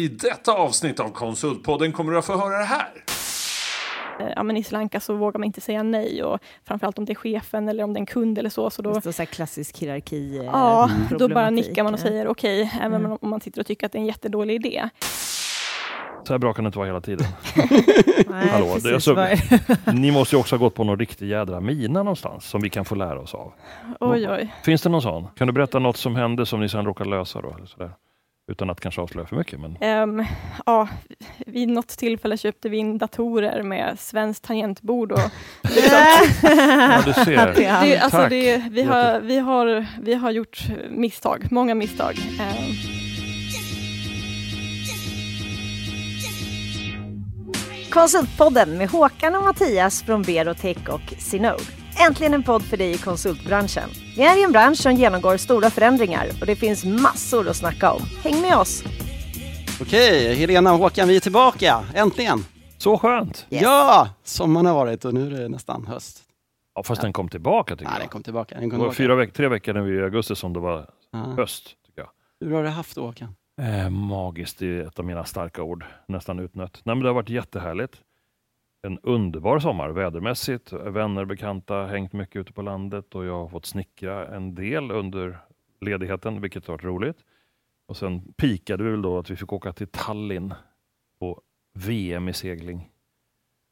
I detta avsnitt av Konsultpodden kommer du att få höra det här. Eh, ja, men I Sri Lanka så vågar man inte säga nej och framförallt om det är chefen eller om det är en kund eller så. så då, så, så klassisk hierarki eh, Ja, då bara nickar man och säger okej, okay, även Mm. om man sitter och tycker att det är en jättedålig idé. Så här bra kan det inte vara hela tiden. Nej, Hallå, precis. det är så- Vad- Ni måste ju också ha gått på någon riktig jädra mina någonstans som vi kan få lära oss av. Oj, oj. Finns det någon sån? Kan du berätta något som hände som ni sen råkade lösa då? Eller sådär? Utan att kanske avslöja för mycket. Men... Ehm, ja, vid något tillfälle köpte vi in datorer med svenskt tangentbord. Och, Ja, du ser. Det alltså Tack. det, vi, har, vi, har, vi har gjort misstag, många misstag. Ehm, Konsultpodden med Håkan och Mattias från Berotech och Sinode. Äntligen en podd för dig i konsultbranschen. Vi är i en bransch som genomgår stora förändringar och det finns massor att snacka om. Häng med oss! Okej, Helena och Håkan, vi är tillbaka. Äntligen! Så skönt! Yes. Ja! Sommaren har varit och nu är det nästan höst. Ja, fast den kom tillbaka tycker jag. den kom tillbaka. Den Det kom var tillbaka. fyra veck tre veckor när vi i augusti som det var Ja. höst. tycker jag. Hur har du haft det, Håkan? Eh, magiskt är ett av mina starka ord. Nästan utnött. Nej, men det har varit jättehärligt. En underbar sommar vädermässigt. Vänner, bekanta, hängt mycket ute på landet och jag har fått snickra en del under ledigheten, vilket har varit roligt. Och sen pikade vi väl då att vi fick åka till Tallinn på VM i segling.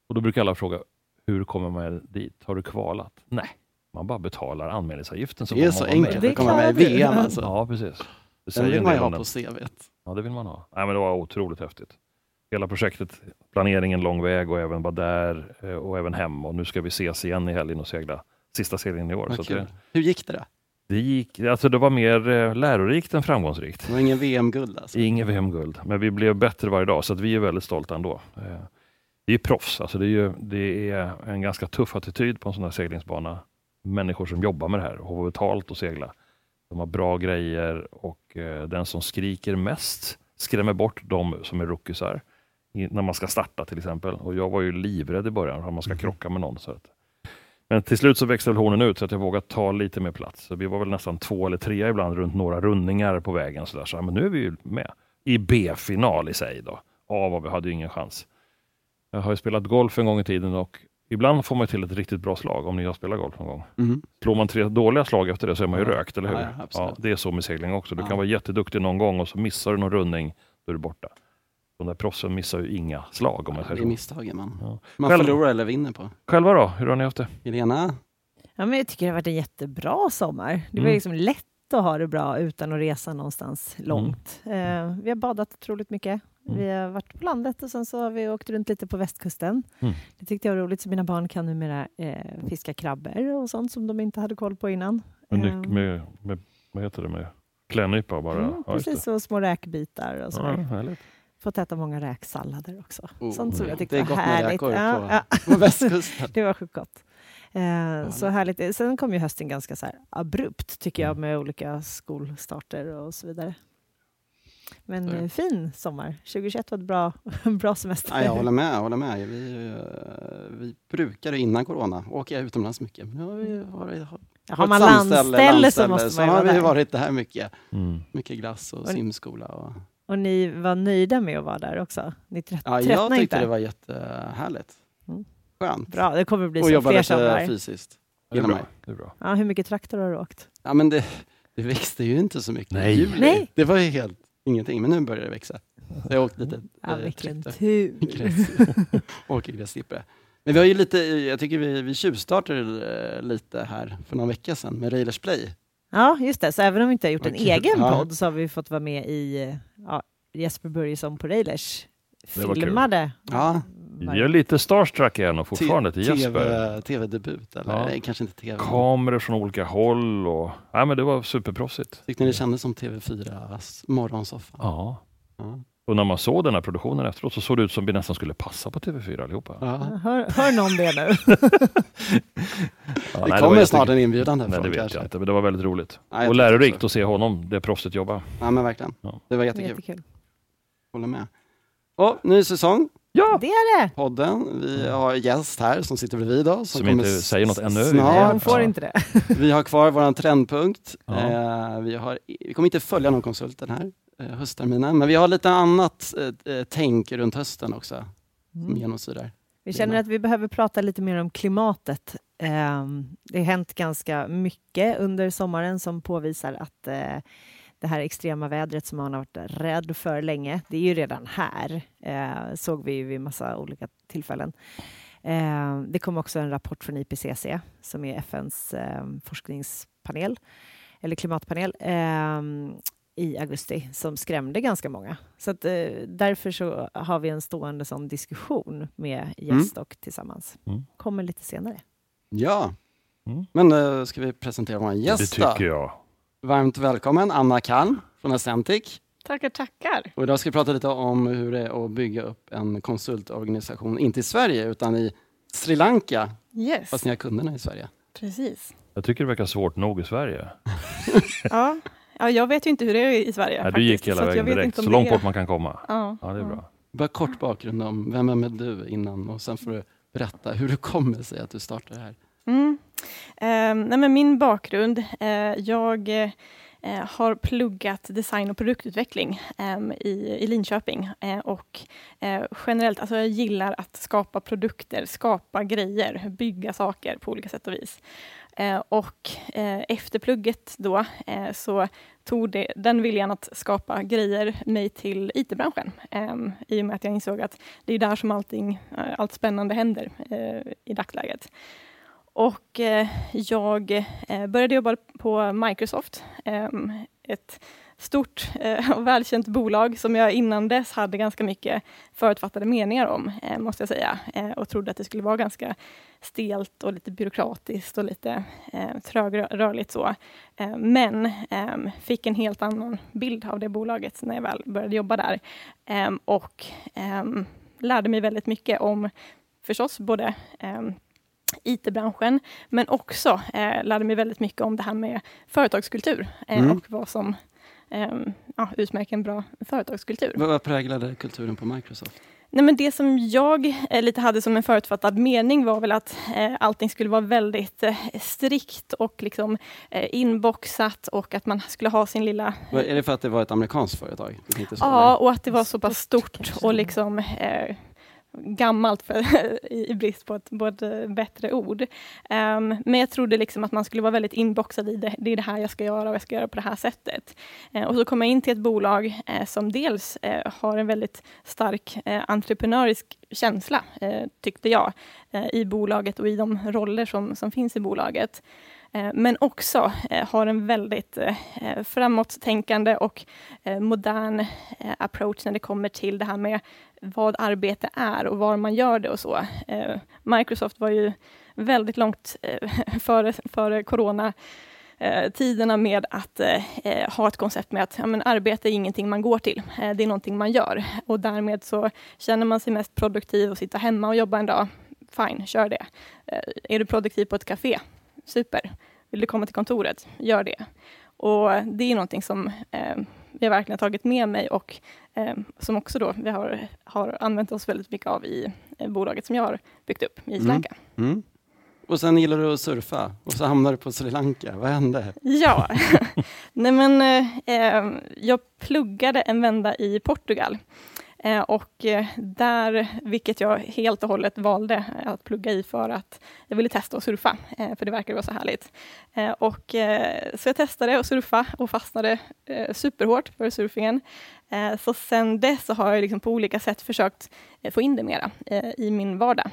Och då brukar alla fråga, hur kommer man dit? Har du kvalat? Nej, man bara betalar anmälningsavgiften. Så Det är så med. enkelt att komma med i. VM alltså. Ja, precis. Det Den vill man ju ha på. CVt. Ja, det vill man ha. Nej, men det var otroligt häftigt. Hela projektet, planeringen lång väg och även vara där eh, och även hem. Och nu ska vi ses igen i helgen och segla sista serien i år. Så att kul. det, Hur gick det då? det, gick, alltså det var mer eh, lärorikt än framgångsrikt. Det var ingen VM-guld alltså? Inget VM-guld, men vi blev bättre varje dag så att vi är väldigt stolta ändå. Eh, Vi är proffs, alltså det, är ju, det är en ganska tuff attityd på en sån här seglingsbana. Människor som jobbar med det här och har betalt att segla. De har bra grejer och eh, den som skriker mest skrämmer bort de som är rookiesar när man ska starta till exempel. Och jag var ju livrädd i början om man ska krocka med någon. Så att. Men till slut så växte väl hornen ut så att jag vågade ta lite mer plats. Så vi var väl nästan två eller tre ibland runt några rundningar på vägen. Så, där. så men nu är vi ju med i B-final i sig. Då. A var vi hade ju ingen chans. Jag har ju spelat golf en gång i tiden och ibland får man till ett riktigt bra slag om ni har spelat golf någon gång. Mhm. Slår man tre dåliga slag efter det så är man ju Ja. rökt, eller hur? Ja, ja, det är så med segling också. Du kan vara jätteduktig någon gång och så missar du någon rundning, då är du borta. De där proffsen missar ju inga slag om jag Det är så. misstagen man, Ja. man Själv- förlorar eller vinner på. Själva då, hur har ni haft det? Helena? Ja, men jag tycker det har varit en jättebra sommar. Det var Mm. liksom lätt att ha det bra utan att resa någonstans långt. Eh, vi har badat otroligt mycket. Mm. Vi har varit på landet och sen så har vi åkt runt lite på västkusten. Mm. Det tyckte jag var roligt, så mina barn kan numera eh, fiska krabbor och sånt som de inte hade koll på innan. Med, Eh, med, med, vad heter det, med klädnypa bara? mm, Ja, precis, och små räkbitar och Ja, sådär. härligt. Fått äta många räksallader också. Oh, sånt som jag tyckte det är var gott med härligt. räkor Ja, på, ja. på västkusten. Det var sjukt gott. Eh, så härligt. Sen kom ju hösten ganska så här abrupt tycker jag Mm. med olika skolstarter och så vidare. Men Så eh, fin sommar. 2021 var ett bra, bra semester. Ja, jag håller med. Jag håller med. Vi, eh, vi brukade innan corona åka utomlands mycket. Men nu har vi varit, har, Ja, på har man landställe, landställe så måste så man ju har vara vi där. varit där mycket. Mm. Mycket glass och Och- simskola. Och, Och ni var nöjda med att vara där också? Ni trött, ja, jag tröttnade tyckte inte? det var jättehärligt. Mm. Skönt. Bra, det kommer bli och så fler somrar. fysiskt. Det är bra. Det är bra. Ja, hur mycket traktor har du åkt? Ja, men det, det växte ju inte så mycket Nej. i juli. Nej. Det var ju helt ingenting, men nu börjar det växa. Så jag har åkt lite Ja, eh, vilken tur. Åker gräsklippare. Men vi har ju lite, jag tycker vi, vi tjuvstartade eh, lite här för några veckor sedan med Railers Play. Ja, just det. Så även om vi inte har gjort en kul. egen Ja. podd så har vi fått vara med i ja, Jesper Börjesson på Railers filmade. Ja, Jag är lite starstruck igen och fortfarande till Jesper. TV, TV-debut, eller Ja. nej, kanske inte TV. Kameror från olika håll och... Ja, men det var superproffsigt. Tyckte ni det kändes som TV4 morgonsoffa? Ja. Ja. Och när man såg den här produktionen efteråt så såg det ut som vi nästan skulle passa på TV4 allihopa. Ja. Hör, hör någon det nu? Ja, Det kommer snart en inbjudan Nej, därifrån det vet kanske. jag inte, men det var väldigt roligt. Ja, och lärorikt att se honom, det proffset jobba. Ja, men verkligen. Ja. Det var jättekul. Jättekul. Håller med. Och ny säsong, Ja! Det är det! podden. Vi har en gäst här som sitter bredvid oss. Som kommer inte säger något ännu. Nej, Snart. hon får Ja. inte det. Vi har kvar vår trendpunkt. Ja. Eh, vi, har, vi kommer inte följa någon konsult den här höstterminen. Men vi har lite annat eh, eh, tänk runt hösten också som Mm. genomsyrar. Vi känner att vi behöver prata lite mer om klimatet. Ehm, Det har hänt ganska mycket under sommaren som påvisar att eh, det här extrema vädret som man har varit rädd för länge, det är ju redan här. Eh, såg vi ju vid massa olika tillfällen. Eh, Det kom också en rapport från IPCC som är FNs eh, forskningspanel, eller klimatpanel, eh, i augusti som skrämde ganska många. Så att, eh, därför så har vi en stående sån diskussion med gäst och tillsammans. Mm. Kommer lite senare. Ja, Mm. men uh, ska vi presentera vår Det gäst tycker då? jag. Varmt välkommen Anna Kalm från Ascentic. Tackar, tackar. Och idag ska vi prata lite om hur det är att bygga upp en konsultorganisation, inte i Sverige utan i Sri Lanka, Yes, fast ni har kunderna i Sverige. precis. Jag tycker det verkar svårt nog i Sverige. Ja. Ja, jag vet ju inte hur det är i Sverige. Nej, du gick faktiskt, hela så att jag vägen vet direkt, så långt bort man kan komma. Ja, Ja, det är bra. Bara kort bakgrund om vem är du innan och sen får du berätta hur det kommer sig att du startar det här. Mm. Eh, nej men min bakgrund, eh, jag eh, har pluggat design och produktutveckling em, i, i Linköping eh, och eh, generellt, alltså jag gillar att skapa produkter, skapa grejer, bygga saker på olika sätt och vis. Eh, och eh, efter plugget då eh, så tog det, den viljan att skapa grejer mig till IT-branschen ehm, i och med att jag insåg att det är där som allting, eh, allt spännande händer eh, i dagsläget. Och eh, jag eh, började jobba på Microsoft, ehm, ett stort eh, och välkänt bolag som jag innan dess hade ganska mycket förutfattade meningar om, eh, måste jag säga, eh, och trodde att det skulle vara ganska stelt och lite byråkratiskt och lite eh, trögrörligt så. Eh, men ehm, fick en helt annan bild av det bolaget när jag väl började jobba där Ehm, och ehm, lärde mig väldigt mycket om förstås både ehm, IT-branschen, men också eh, lärde mig väldigt mycket om det här med företagskultur eh, Mm. och vad som eh, ja, utmärker en bra företagskultur. Vad vad präglade kulturen på Microsoft? Nej, men det som jag eh, lite hade som en förutfattad mening var väl att eh, allting skulle vara väldigt eh, strikt och liksom eh, inboxat och att man skulle ha sin lilla Är det för att det var ett amerikanskt företag? Ja, eller? och att det var så pass Stort, och liksom eh, gammalt för, i, i brist på ett, på ett eh, bättre ord. Um, men jag trodde liksom att man skulle vara väldigt inboxad i det. Det är det här jag ska göra och jag ska göra på det här sättet. Uh, och så kom jag in till ett bolag uh, som dels uh, har en väldigt stark entreprenörisk känsla, tyckte jag, i bolaget och i de roller som, som finns i bolaget. Eh, men också eh, har en väldigt eh, framåtstänkande framåttänkande och modern approach när det kommer till det här med vad arbete är och var man gör det och så. Microsoft var ju väldigt långt före, före corona tiderna med att eh, ha ett koncept med att ja, men arbete är ingenting man går till, eh, det är någonting man gör. Och därmed så känner man sig mest produktiv och sitta hemma och jobba en dag, fine, kör det. Eh, är du produktiv på ett café, super. Vill du komma till kontoret, gör det. Och det är någonting som eh, jag verkligen har tagit med mig och eh, som också då vi har, har använt oss väldigt mycket av i eh, bolaget som jag har byggt upp i Sri Mm. Lanka. Mm. Och sen gillar du att surfa och så hamnar du på Sri Lanka. Vad hände? Ja, nej men eh, eh, jag pluggade en vända i Portugal. Eh, och eh, där, vilket jag helt och hållet valde eh, att plugga i för att jag ville testa att surfa, för det verkade vara så härligt. Och, så jag testade att surfa och fastnade superhårt för surfingen. Så sen dess så har jag liksom på olika sätt försökt få in det mera i min vardag.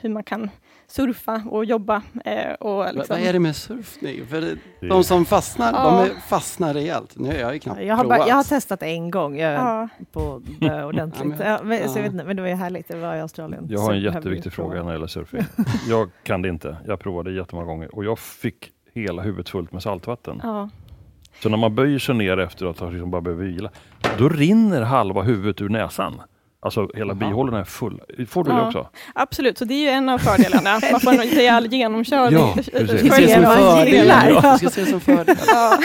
Hur man kan surfa och jobba. Eh, och liksom, Vad är det med surfning? För det, de som fastnar, Ja. de är, fastnar rejält. Nu har jag ju knappt Jag har, provat. bara, jag har testat en gång jag, ja. på ordentligt. Ja, Ja, men- så jag ja. vet men det var ju härligt, det var i Australien. Jag har en jätteviktig fråga när det gäller surfing. Jag kan det inte. Jag provade jättemånga gånger och jag fick hela huvudet fullt med saltvatten. Ja. Så när man böjer sig ner efter att ha liksom bara behöver vila, då rinner halva huvudet ur näsan. Alltså hela bihålorna är fulla. Får du det Ja. också? Absolut, så det är ju en av fördelarna. Man får en rejäl genomkörning. Ja, precis. Följer ser som man fördel. gillar. Ja. Vi ska se som fördel. Ja.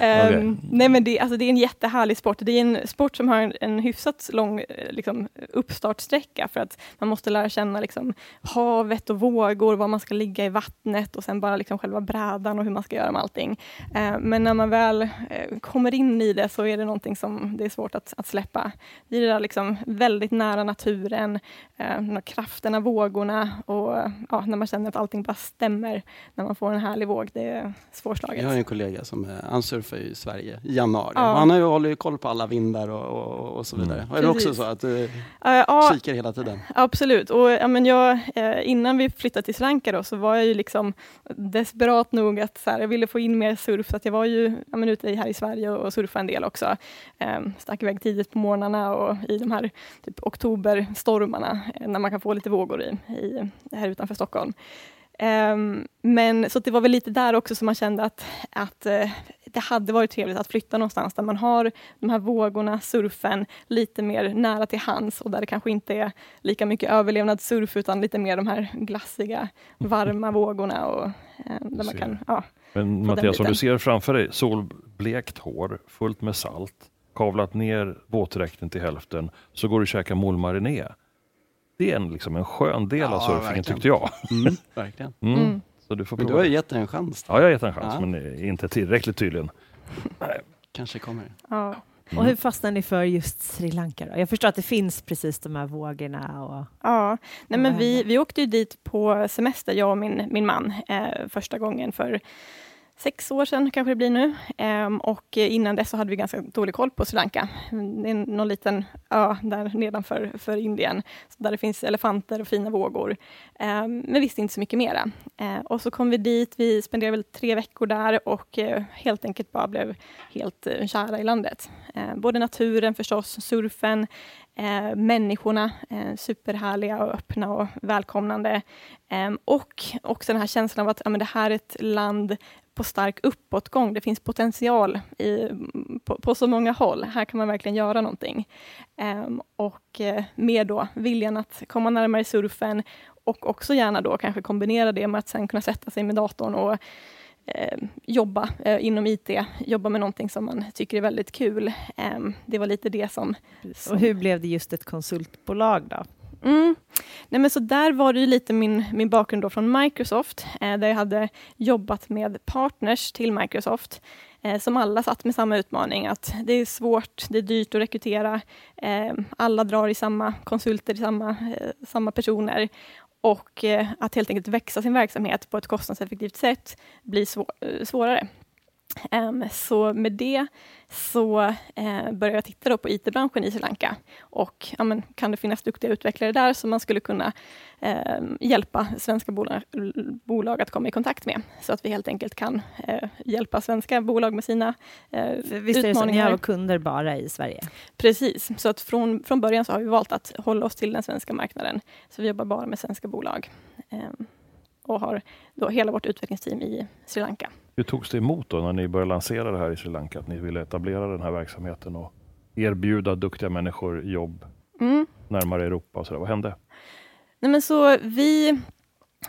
Ehm, Okej. Nej men det, alltså det är en jättehärlig sport. Det är en sport som har en, en hyfsat lång eh, liksom, uppstartsträcka för att man måste lära känna liksom, havet och vågor, var man ska ligga i vattnet och sen bara liksom, själva brädan och hur man ska göra med allting. Eh, men när man väl eh, kommer in i det så är det någonting som det är svårt att, att släppa. Det är det där liksom, väldigt nära naturen, eh, krafterna, vågorna och ja, när man känner att allting bara stämmer när man får en härlig våg. Det är svårslaget. Jag har en kollega som eh, han surfar i Sverige i januari. Ja. Han har ju, håller ju koll på alla vindar och, och, och så vidare. Mm. Är det också så att du Eh, ja, kikar hela tiden? Absolut. Och, ja, men jag, eh, innan vi flyttade till Sri Lanka då, så var jag ju liksom desperat nog att så här, jag ville få in mer surf, så att jag var ju ja, men ute här i Sverige och, och surfade en del också. Eh, stack iväg tidigt på morgnarna och i de här typ, oktoberstormarna, eh, när man kan få lite vågor i, i, här utanför Stockholm. Ehm, men så det var väl lite där också som man kände att, att eh, det hade varit trevligt att flytta någonstans där man har de här vågorna, surfen, lite mer nära till hands och där det kanske inte är lika mycket överlevnadssurf utan lite mer de här glassiga, varma vågorna och eh, där man kan, ja. Men Mattias, om biten. du ser framför dig solblekt hår, fullt med salt, kavlat ner våtdräkten till hälften, så går du och käkar molmariné. Det är en, liksom en skön del av Ja, surfingen verkligen. tyckte jag. Mm, verkligen. Mm. Mm. Så du får Men du har ju gett en chans. Då. Ja, jag har gett en chans, Ja. men inte tillräckligt tydligen. Kanske kommer. ja. Mm. Och hur fastnade ni för just Sri Lanka? Då? Jag förstår att det finns precis de här vågorna. Och... Ja, nej men vi, vi åkte ju dit på semester, jag och min, min man, eh, första gången för sex år sedan kanske det blir nu. Ehm, och innan dess så hade vi ganska dålig koll på Sri Lanka. Det är någon liten ö där nedanför för Indien, där det finns elefanter och fina vågor. Ehm, men visste inte så mycket mera. Ehm, och så kom vi dit, vi spenderade väl tre veckor där och eh, helt enkelt bara blev helt eh, kära i landet. Ehm, både naturen förstås, surfen, eh, människorna, eh, superhärliga och öppna och välkomnande. Eh, och också den här känslan av att ja, men det här är ett land på stark uppåtgång. Det finns potential i, på, på så många håll. Här kan man verkligen göra någonting. Ehm, och eh, med då viljan att komma närmare surfen och också gärna då kanske kombinera det med att sen kunna sätta sig med datorn och eh, jobba eh, inom IT, jobba med någonting som man tycker är väldigt kul. Eh, det var lite det som... som Och hur blev det just ett konsultbolag då? Mm. Nej, men så där var det ju lite min, min bakgrund då från Microsoft, eh, där jag hade jobbat med partners till Microsoft, eh, som alla satt med samma utmaning, att det är svårt, det är dyrt att rekrytera, eh, alla drar i samma konsulter, i samma, eh, samma personer, och eh, att helt enkelt växa sin verksamhet på ett kostnadseffektivt sätt blir svår, eh, svårare. Em, så med det så eh, började jag titta på IT-branschen i Sri Lanka och ja, men, kan det finnas duktiga utvecklare där som man skulle kunna eh, hjälpa svenska bolag, bolag att komma i kontakt med så att vi helt enkelt kan eh, hjälpa svenska bolag med sina eh, För visst är det så, ni utmaningar. har kunder bara i Sverige? Precis, så att från, från början så har vi valt att hålla oss till den svenska marknaden. Så vi jobbar bara med svenska bolag eh, och har då hela vårt utvecklingsteam i Sri Lanka. Hur togs det emot då när ni började lansera det här i Sri Lanka? Att ni ville etablera den här verksamheten och erbjuda duktiga människor jobb Mm. närmare Europa och så där. Vad hände? Nej, men så vi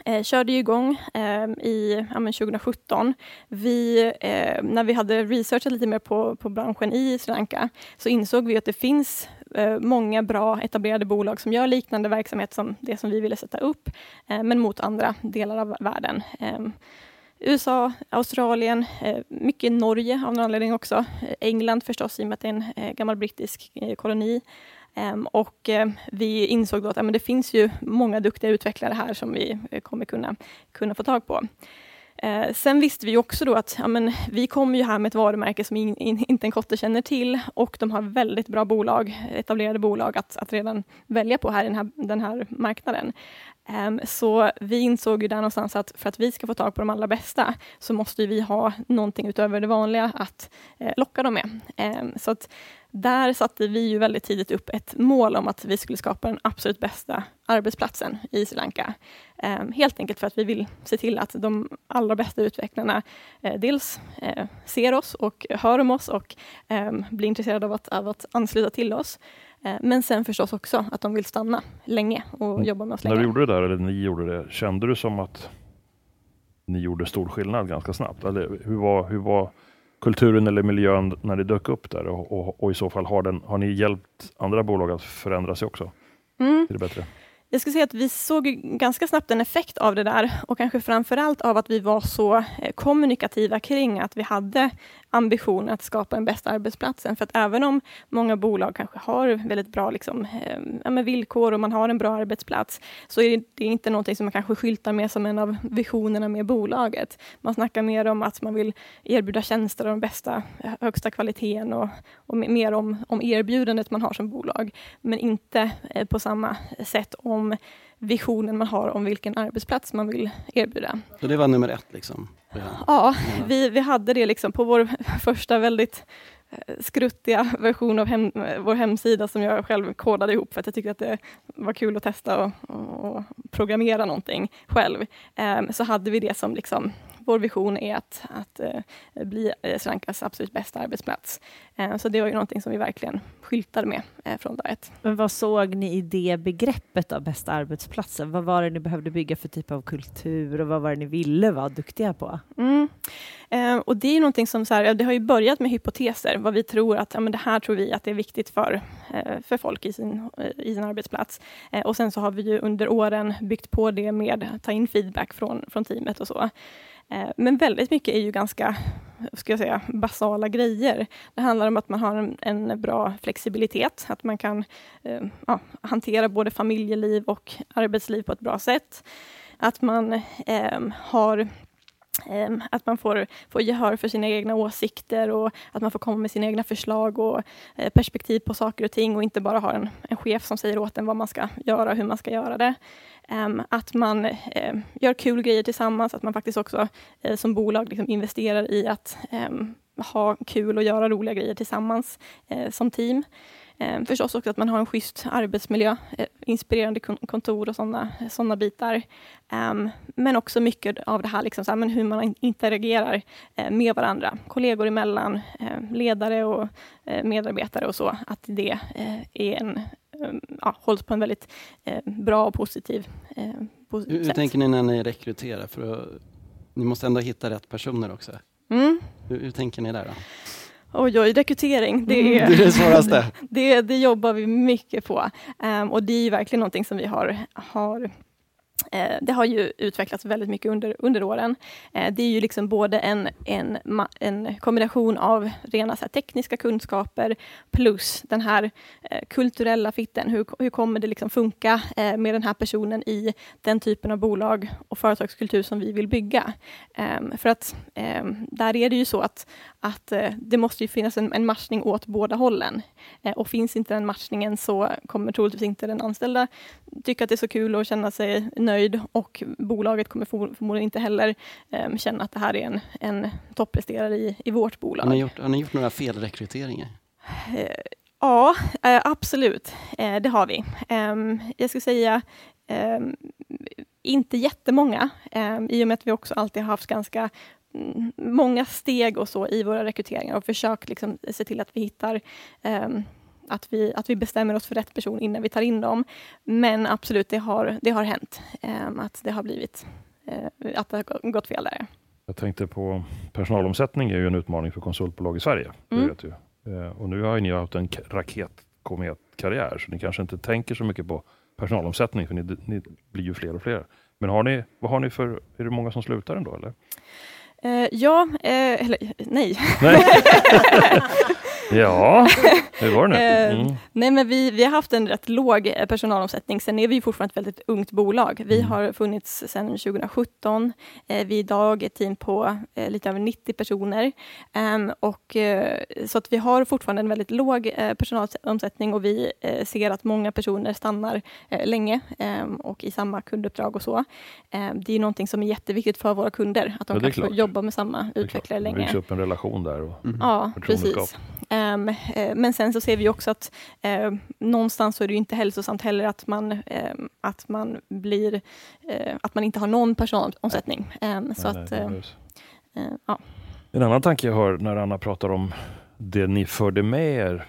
eh, körde igång eh, i ja, men 2017. Vi, eh, när vi hade researchat lite mer på, på branschen i Sri Lanka så insåg vi att det finns eh, många bra etablerade bolag som gör liknande verksamhet som det som vi ville sätta upp, eh, men mot andra delar av världen. USA, Australien, eh, mycket Norge av någon anledning också. Eh, England förstås, i och med att det är en eh, gammal brittisk koloni. Ehm, och vi insåg då att det finns ju många duktiga utvecklare här som vi kommer kunna, kunna få tag på. Eh, sen visste vi också då att ja, men vi kommer ju här med ett varumärke som in, in, inte en kotte känner till och de har väldigt bra bolag, etablerade bolag att, att redan välja på här i den här, den här marknaden. Eh, så vi insåg ju där någonstans att för att vi ska få tag på de allra bästa så måste ju vi ha någonting utöver det vanliga att eh, locka dem med. Ehm, så att där satte vi ju väldigt tidigt upp ett mål om att vi skulle skapa den absolut bästa arbetsplatsen i Sri Lanka. Eh, helt enkelt för att vi vill se till att de allra bästa utvecklarna eh, dels eh, ser oss och hör om oss och blir intresserade av att, av att ansluta till oss. Men sen förstås också att de vill stanna länge och Mm. jobba med oss När länge. du gjorde det där, eller ni gjorde det, kände du som att ni gjorde stor skillnad ganska snabbt? Eller hur var, hur var kulturen eller miljön när det dök upp där? Och, och, och i så fall, har, den, har ni hjälpt andra bolag att förändra sig också? Mm. Till det bättre? Jag skulle säga att vi såg ganska snabbt en effekt av det där och kanske framförallt av att vi var så eh, kommunikativa kring att vi hade ambitionen att skapa den bästa arbetsplatsen. För att även om många bolag kanske har väldigt bra liksom, eh, ja, villkor och man har en bra arbetsplats, så är det inte någonting som man kanske skyltar med som en av visionerna med bolaget. Man snackar mer om att man vill erbjuda tjänster av den bästa, eh, högsta kvaliteten och, och mer om, om erbjudandet man har som bolag, men inte eh, på samma sätt om visionen man har om vilken arbetsplats man vill erbjuda. Så det var nummer ett liksom? Ja, vi, vi hade det liksom på vår första väldigt eh, skruttiga version av hem, vår hemsida som jag själv kodade ihop för att jag tyckte att det var kul att testa och, och, programmera någonting själv. Ehm, så hade vi det som liksom, vår vision är att, att eh, bli eh, Sri Lankas absolut bästa arbetsplats. Ehm, så det var ju någonting som vi verkligen skyltade med eh, från dag ett. Men vad såg ni i det begreppet av bästa arbetsplatsen? Vad var det ni behövde bygga för typ av kultur och vad var det ni ville vara duktiga på? Mm. Eh, och det är någonting som, så här, det har ju börjat med hypoteser, vad vi tror att, ja men det här tror vi att det är viktigt för, eh, för folk i sin, eh, i sin arbetsplats. Eh, och sen så har vi ju under åren byggt på det med att ta in feedback från, från teamet och så. Eh, men väldigt mycket är ju ganska, ska jag säga, basala grejer. Det handlar om att man har en, en bra flexibilitet, att man kan eh, ja, hantera både familjeliv och arbetsliv på ett bra sätt. Att man eh, har Ehm, att man får, får gehör för sina egna åsikter och att man får komma med sina egna förslag och eh, perspektiv på saker och ting och inte bara har en, en chef som säger åt en vad man ska göra och hur man ska göra det. Ehm, att man eh, gör kul grejer tillsammans, att man faktiskt också eh, som bolag liksom investerar i att ehm, ha kul och göra roliga grejer tillsammans eh, som team. Eh, förstås också att man har en schysst arbetsmiljö, eh, inspirerande kon- kontor och sådana såna bitar. Ehm, men också mycket av det här, liksom, så här men hur man in- interagerar eh, med varandra, kollegor emellan, eh, ledare och eh, medarbetare och så. Att det eh, är en, eh, ja, hålls på en väldigt eh, bra och positiv eh, po- Hur, hur tänker ni när ni rekryterar? För att, ni måste ändå hitta rätt personer också. Mm. Hur, hur tänker ni där då? Oj, oj, rekrytering, det Det är, är det svåraste. det, det jobbar vi mycket på. Ehm, och det är ju verkligen någonting som vi har, har eh, det har ju utvecklats väldigt mycket under, under åren. Eh, det är ju liksom både en, en, en kombination av rena här, tekniska kunskaper plus den här eh, kulturella fitten. Hur, hur kommer det liksom funka med den här personen i den typen av bolag och företagskultur som vi vill bygga? Ehm, för att ehm, där är det ju så att, att eh, det måste ju finnas en, en matchning åt båda hållen. Eh, och finns inte den matchningen så kommer troligtvis inte den anställda tycka att det är så kul och känna sig nöjd och bolaget kommer för, förmodligen inte heller eh, känna att det här är en, en toppresterare i, i vårt bolag. Har ni gjort, har ni gjort några felrekryteringar? Eh, ja, eh, absolut. Eh, det har vi. Ehm, jag skulle säga ehm, inte jättemånga, um, i och med att vi också alltid har haft ganska många steg och så i våra rekryteringar och försökt liksom se till att vi hittar ehm, att vi, att vi bestämmer oss för rätt person innan vi tar in dem. Men absolut, det har, det har hänt ehm, att det har blivit eh, att det har gått fel där. Jag tänkte på personalomsättning är ju en utmaning för konsultbolag i Sverige. Det Mm. vet du. Eh, Och nu har ju ni haft en raketkometkarriär, så ni kanske inte tänker så mycket på personalomsättning, för ni, ni blir ju fler och fler. Men har ni, vad har ni för, är det många som slutar ändå eller? Eh, ja, eh, eller nej. Nej. ja, hur var det nu? Eh, Mm. Nej, men vi, vi har haft en rätt låg eh, personalomsättning. Sen är vi ju fortfarande ett väldigt ungt bolag. Vi Mm. har funnits sedan 2017. Eh, vi är idag ett team på lite över 90 personer. Ehm, och, så att vi har fortfarande en väldigt låg personalomsättning och vi ser att många personer stannar länge ehm, och i samma kunduppdrag och så. Ehm, det är någonting som är jätteviktigt för våra kunder, att de Ja, det kan jobba med samma Det utvecklare Det länge. byggs upp en relation där. Och, Mhm. Ja, precis. Ehm, eh, men sen så ser vi också att eh, någonstans så är det inte hälsosamt heller att man, ehm, att man blir, eh, att man inte har någon personalomsättning. Ehm, så Nej, att, nej, det eh, eh, ja. En annan tanke jag hör när Anna pratar om det ni förde med er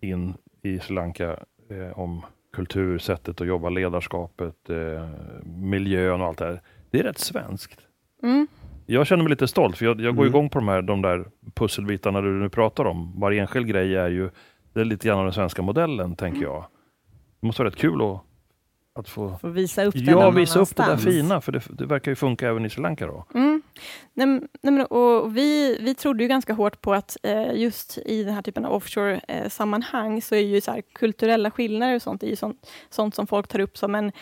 in i Sri Lanka eh, om kultur, sättet att jobba, ledarskapet, eh, miljön och allt det här. Det är rätt svenskt. Mm. Jag känner mig lite stolt, för jag, jag går Mm. igång på de, här, de där pusselbitarna du nu pratar om. Varje enskild grej är ju det är lite grann av den svenska modellen, tänker jag. Det måste vara rätt kul att, att få Får visa upp den ja, visa upp det där fina, för det, det verkar ju funka även i Sri Lanka. Då. Mm. Nej, nej, men, och vi, vi trodde ju ganska hårt på att eh, just i den här typen av offshore-sammanhang så är ju så här, kulturella skillnader och sånt, är ju sånt, sånt som folk tar upp som en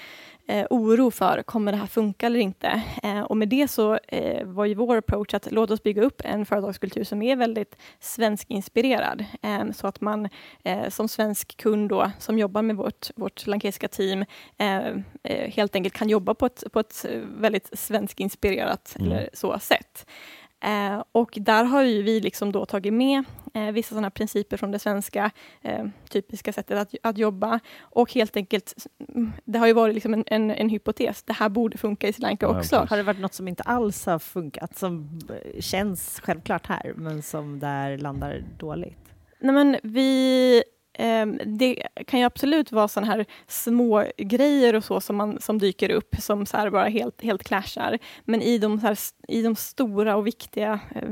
eh, oro för, kommer det här funka eller inte? Eh, och med det så eh, var ju vår approach att låt oss bygga upp en företagskultur som är väldigt svenskinspirerad. Eh, så att man eh, som svensk kund då, som jobbar med vårt, vårt lankesiska team, eh, helt enkelt kan jobba på ett, på ett väldigt svenskinspirerat Mm. eller så sätt. Eh, och där har ju vi liksom då tagit med eh, vissa sådana principer från det svenska eh, typiska sättet att, att jobba och helt enkelt, mm, det har ju varit liksom en, en, en hypotes, det här borde funka i Sri Lanka Ja, också. precis. Har det varit något som inte alls har funkat, som eh, känns självklart här, men som där landar dåligt? Nej, men vi, Ehm, det kan ju absolut vara sådana här små grejer och så som, man, som dyker upp som så här bara helt, helt clashar. Men i de, så här, i de stora och viktiga eh,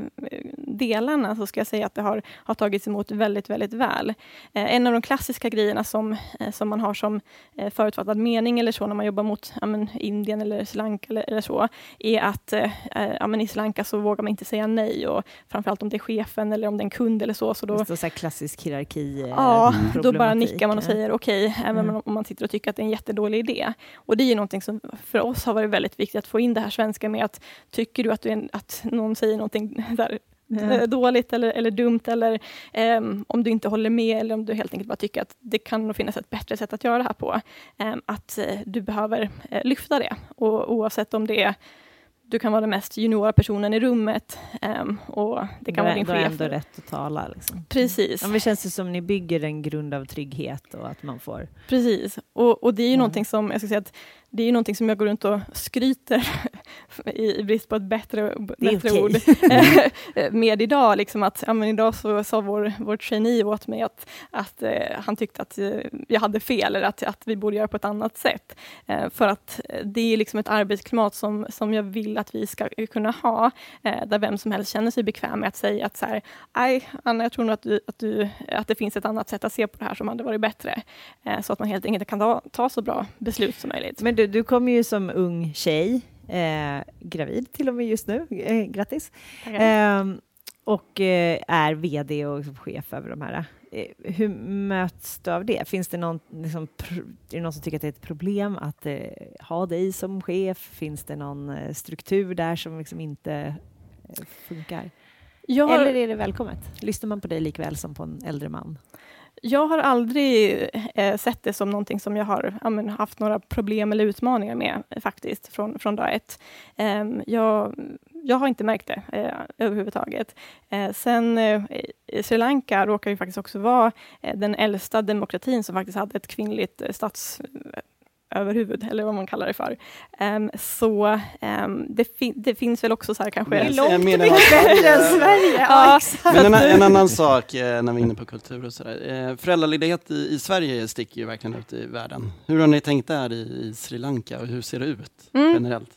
delarna så ska jag säga att det har, har tagits emot väldigt, väldigt väl. Eh, en av de klassiska grejerna som, eh, som man har som eh, förutfattad mening eller så när man jobbar mot ja, men, Indien eller Sri Lanka eller, eller så, är att eh, eh, ja, men i Sri Lanka så vågar man inte säga nej och framförallt om det är chefen eller om det är en kund eller så. så då, Just det, så här klassisk hierarki eh, Ja, då bara nickar man och säger okej, även Mm. om man sitter och tycker att det är en jättedålig idé. Och det är ju någonting som för oss har varit väldigt viktigt att få in det här svenska med att tycker du att, du en, att någon säger någonting där, Mm. dåligt eller, eller dumt eller ehm, om du inte håller med eller om du helt enkelt bara tycker att det kan nog finnas ett bättre sätt att göra det här på. ehm, att eh, du behöver eh, lyfta det och oavsett om det är du kan vara den mest juniora personen i rummet ehm, och det kan Då vara din då är chef. ändå rätt att tala. Liksom. Precis. Ja, det känns ju som ni bygger en grund av trygghet och att man får... Precis, och, och det är ju Mm. som jag ska säga att det är ju någonting som jag går runt och skryter i, i brist på ett bättre, bättre okej. ord eh, med idag. Liksom att, ja, men idag så sa vår, vår trainee åt mig att, att eh, han tyckte att eh, jag hade fel eller att, att vi borde göra på ett annat sätt. Eh, för att eh, det är liksom ett arbetsklimat som, som jag vill att vi ska kunna ha, eh, där vem som helst känner sig bekväm med att säga att så här, nej Anna, jag tror nog att, du, att, du, att det finns ett annat sätt att se på det här som hade varit bättre. Eh, så att man helt enkelt kan ta, ta så bra beslut som möjligt. Men du, du kommer ju som ung tjej, eh, gravid till och med just nu, eh, grattis. Ehm, och eh, är VD och chef över de här. Eh, hur möts du av det? Finns det någon, liksom, är det någon som tycker att det är ett problem att eh, ha dig som chef? Finns det någon eh, struktur där som liksom inte eh, funkar? har, Eller är det välkommet? Lyssnar man på dig likväl som på en äldre man? Jag har aldrig eh, sett det som någonting som jag har ja, men, haft några problem eller utmaningar med faktiskt från, från dag ett. Eh, jag, jag har inte märkt det eh, överhuvudtaget. Eh, sen eh, Sri Lanka råkar ju faktiskt också vara eh, den äldsta demokratin som faktiskt hade ett kvinnligt eh, stats överhuvud, eller vad man kallar det för. Ehm, så ehm, det, fin- det finns väl också så här kanske... Men- långt jag menar mycket bättre än Sverige! Ja, Men en, en annan sak eh, när vi är inne på kultur och sådär. Eh, föräldraledighet i, i Sverige sticker ju verkligen ut i världen. Hur har ni tänkt där i, i Sri Lanka och hur ser det ut Mm. generellt?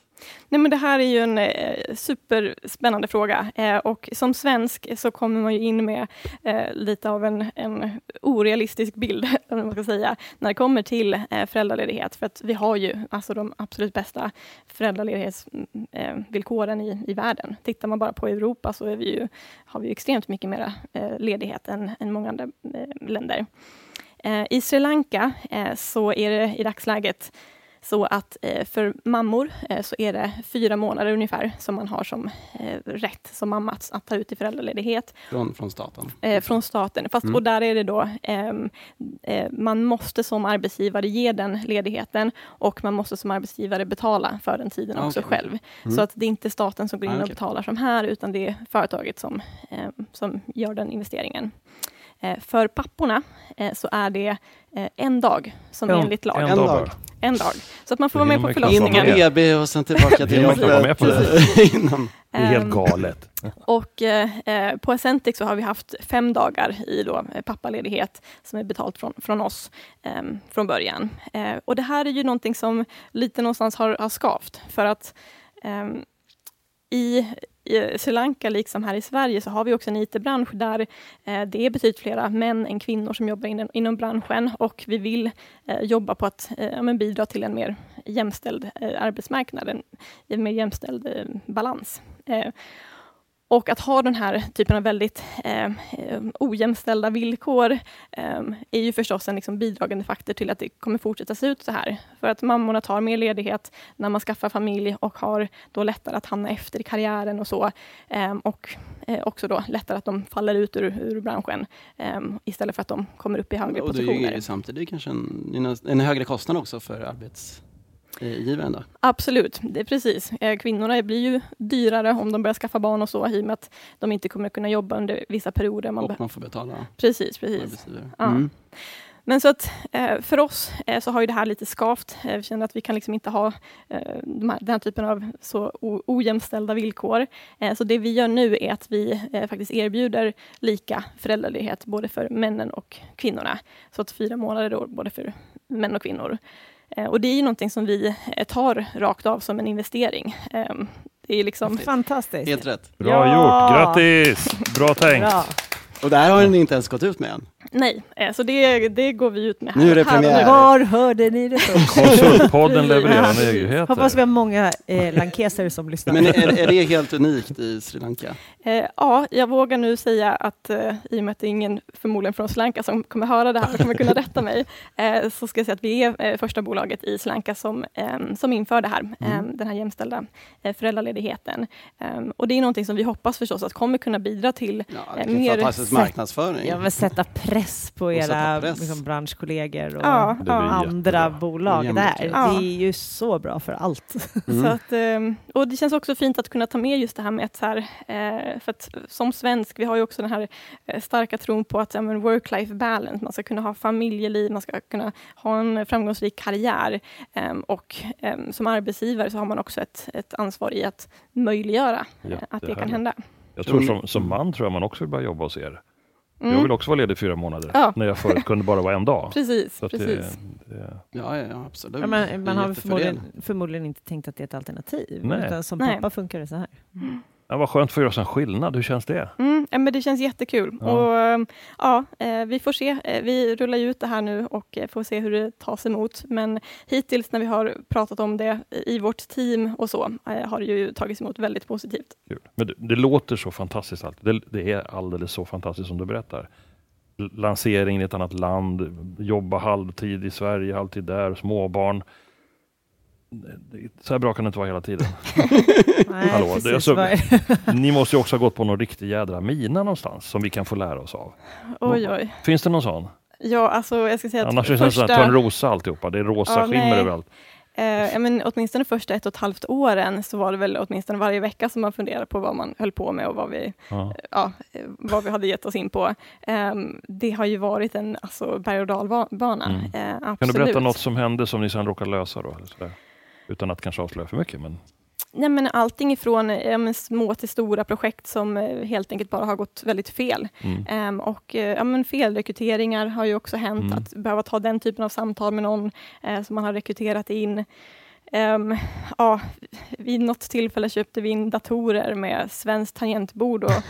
Nej, men det här är ju en eh, superspännande fråga eh, och som svensk så kommer man ju in med eh, lite av en, en orealistisk bild, man ska säga, när det kommer till eh, föräldraledighet. För att vi har ju alltså de absolut bästa föräldraledighetsvillkoren eh, i, i världen. Tittar man bara på Europa så är vi ju, har vi ju extremt mycket mer eh, ledighet än, än många andra eh, länder. Eh, I Sri Lanka eh, så är det i dagsläget så att eh, för mammor eh, så är det fyra månader ungefär som man har som eh, rätt som mamma att, att ta ut i föräldraledighet Från, från staten? från staten. Fast, Mm. Och där är det då, ehm, eh, man måste som arbetsgivare ge den ledigheten och man måste som arbetsgivare betala för den tiden också okej. själv. Mm. Så att det är inte staten som går in Ah, och betalar som här, utan det är företaget som, eh, som gör den investeringen. Eh, för papporna eh, så är det eh, en dag som Ja, enligt lag. En, En dag dag. bara. En dag. Så att man får vara med på In förlossningen. med. BB och sen tillbaka till Vill man inte vara med jobbet på det? är helt Ehm, galet. Och eh, på Ascentic så har vi haft fem dagar i då, pappaledighet som är betalt från, från oss eh, från början. Eh, och det här är ju någonting som lite någonstans har, har skavt för att ehm, i, i Sri Lanka, liksom här i Sverige, så har vi också en IT-bransch där eh, det är betydligt flera män än kvinnor som jobbar inom, inom branschen och vi vill eh, jobba på att eh, ja, men bidra till en mer jämställd eh, arbetsmarknad, en, en mer jämställd eh, balans. Eh, och att ha den här typen av väldigt eh, eh, ojämställda villkor eh, är ju förstås en liksom bidragande faktor till att det kommer fortsätta se ut så här. För att mammorna tar mer ledighet när man skaffar familj och har då lättare att hamna efter i karriären och så. Eh, och eh, också då lättare att de faller ut ur, ur branschen eh, istället för att de kommer upp i högre Och det är positioner. ju samtidigt kanske en, en högre kostnad också för arbetsgivaren. Då. Absolut, det är precis. Eh, Kvinnorna blir ju dyrare om de börjar skaffa barn och så, i och med att de inte kommer kunna jobba under vissa perioder. Man Och man får betala precis, precis. arbetsgivare. Ja. Mm. Men så att eh, för oss eh, så har ju det här lite skavt. Vi känner att vi kan liksom inte ha den här typen av så ojämställda villkor. Så det vi gör nu är att vi faktiskt erbjuder lika föräldraledighet både för männen och kvinnorna. Så att fyra månader då, både för män och kvinnor. Eh, och det är ju någonting som vi eh, tar rakt av som en investering. Eh, det är liksom Fantastiskt. Helt rätt. Bra Ja. gjort, grattis! Bra tänkt. Bra. Och det här har ni inte ens gått ut med än. Nej, eh, så det, det går vi ut med här. Nu är det premiär. Var hörde ni det först? Konsultpodden levererar nyheter. Hoppas vi har många eh, lankeser som lyssnar. Men är, är det helt unikt i Sri Lanka? Eh, ja, jag vågar nu säga att eh, i och med att det är ingen förmodligen från Sri Lanka som kommer höra det här och kommer kunna rätta mig, eh, så ska jag säga att vi är eh, första bolaget i Sri Lanka som, eh, som inför det här, eh, den här jämställda eh, föräldraledigheten. Eh, och det är någonting som vi hoppas förstås att kommer kunna bidra till Ja, Eh, mer fantastisk marknadsföring. Jag vill sätta press på era press. Liksom, branschkollegor och Ja, ja. andra jättebra. bolag Jämlikt, där. ja. Det är ju så bra för allt. Mm. Så att, eh, och det känns också fint att kunna ta med just det här med att, så här, eh, för att som svensk, vi har ju också den här eh, starka tron på att ja, work-life balance, man ska kunna ha familjeliv, man ska kunna ha en framgångsrik karriär eh, och eh, som arbetsgivare så har man också ett, ett ansvar i att möjliggöra eh, att det kan Jättehärligt. hända. Jag tror som, som man tror jag man också vill börja jobba hos er. Jag Mm, vill också vara ledig fyra månader, Ja. när jag förut kunde bara vara en dag. precis, precis. Det, det, Ja, ja, ja, absolut. Ja, Det men, man har förmodligen, förmodligen inte tänkt att det är ett alternativ. Nej. Utan som Nej. pappa funkar det så här. Ja, vad skönt för att göra en skillnad, hur känns det? Mm, men det känns jättekul. Ja. Och, eh, ja, eh, vi får se. Eh, Vi rullar ut det här nu och får se hur det tas emot. Men hittills när vi har pratat om det i vårt team och så, har det ju tagits emot väldigt positivt. Kul. Men det, det låter så fantastiskt allt. Det, det är alldeles så fantastiskt som du berättar. L- Lansering i ett annat land, jobba halvtid i Sverige, halvtid där, småbarn. Så här bra kan det inte vara hela tiden. Nej, Hallå, precis. alltså- Ni måste ju också ha gått på någon riktig jädra mina någonstans som vi kan få lära oss av. Oj, oj. Finns det någon sån? Ja, alltså jag ska säga att Annars är det första, första... ta en rosa alltihopa. Det är rosa Ja, skimmer nej. överallt. eh, men åtminstone första ett och ett halvt åren så var det väl åtminstone varje vecka som man funderade på vad man höll på med och vad vi, Ja. ja, eh, vad vi hade gett oss in på. Ehm, det har ju varit en alltså, berg och dalbana. Mm. Eh. Kan du berätta något som hände som ni sen råkade lösa då? Eller sådär? Utan att kanske avslöja för mycket. Men... Nej, men allting ifrån ja, men små till stora projekt som eh, helt enkelt bara har gått väldigt fel. Mm. Ehm, och eh, ja, men felrekryteringar har ju också hänt, Mm. att behöva ta den typen av samtal med någon eh, som man har rekryterat in. Ehm, ja, vid något tillfälle köpte vi in datorer med svenskt tangentbord. Och,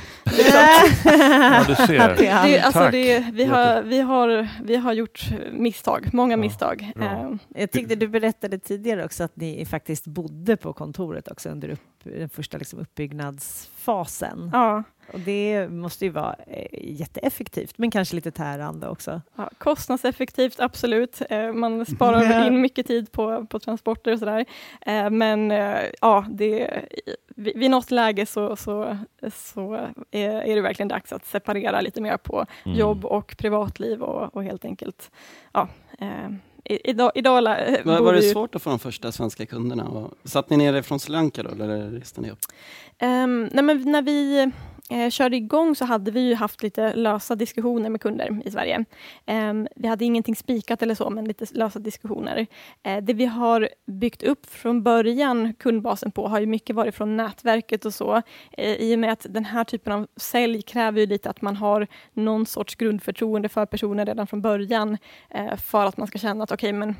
Ja, du ser. Det alltså det, vi, har, vi, har, vi har gjort misstag, många Ja, misstag. Ehm, Jag tyckte du berättade tidigare också att ni faktiskt bodde på kontoret också under upp, den första liksom uppbyggnadsfasen. ja, Och det måste ju vara eh, jätteeffektivt, men kanske lite tärande också. Ja, kostnadseffektivt, absolut. Eh, man sparar in mycket tid på, på transporter och sådär. Eh, men ja, det, vid, något läge så, så, så är, det verkligen dags att separera lite mer på Mm. jobb och privatliv och, och helt enkelt, ja. Idag, idag Var, var det svårt att få de första svenska kunderna? Satt ni nere från Sri Lanka då, eller reste ni upp? Ehm, nej men när vi eh, körde igång så hade vi ju haft lite lösa diskussioner med kunder i Sverige. Eh, vi hade ingenting spikat eller så, men lite lösa diskussioner. Eh, det vi har byggt upp från början, kundbasen på, har ju mycket varit från nätverket och så. Eh, I och med att den här typen av sälj kräver ju lite att man har någon sorts grundförtroende för personer redan från början, eh, för att man ska känna att okej, okay, men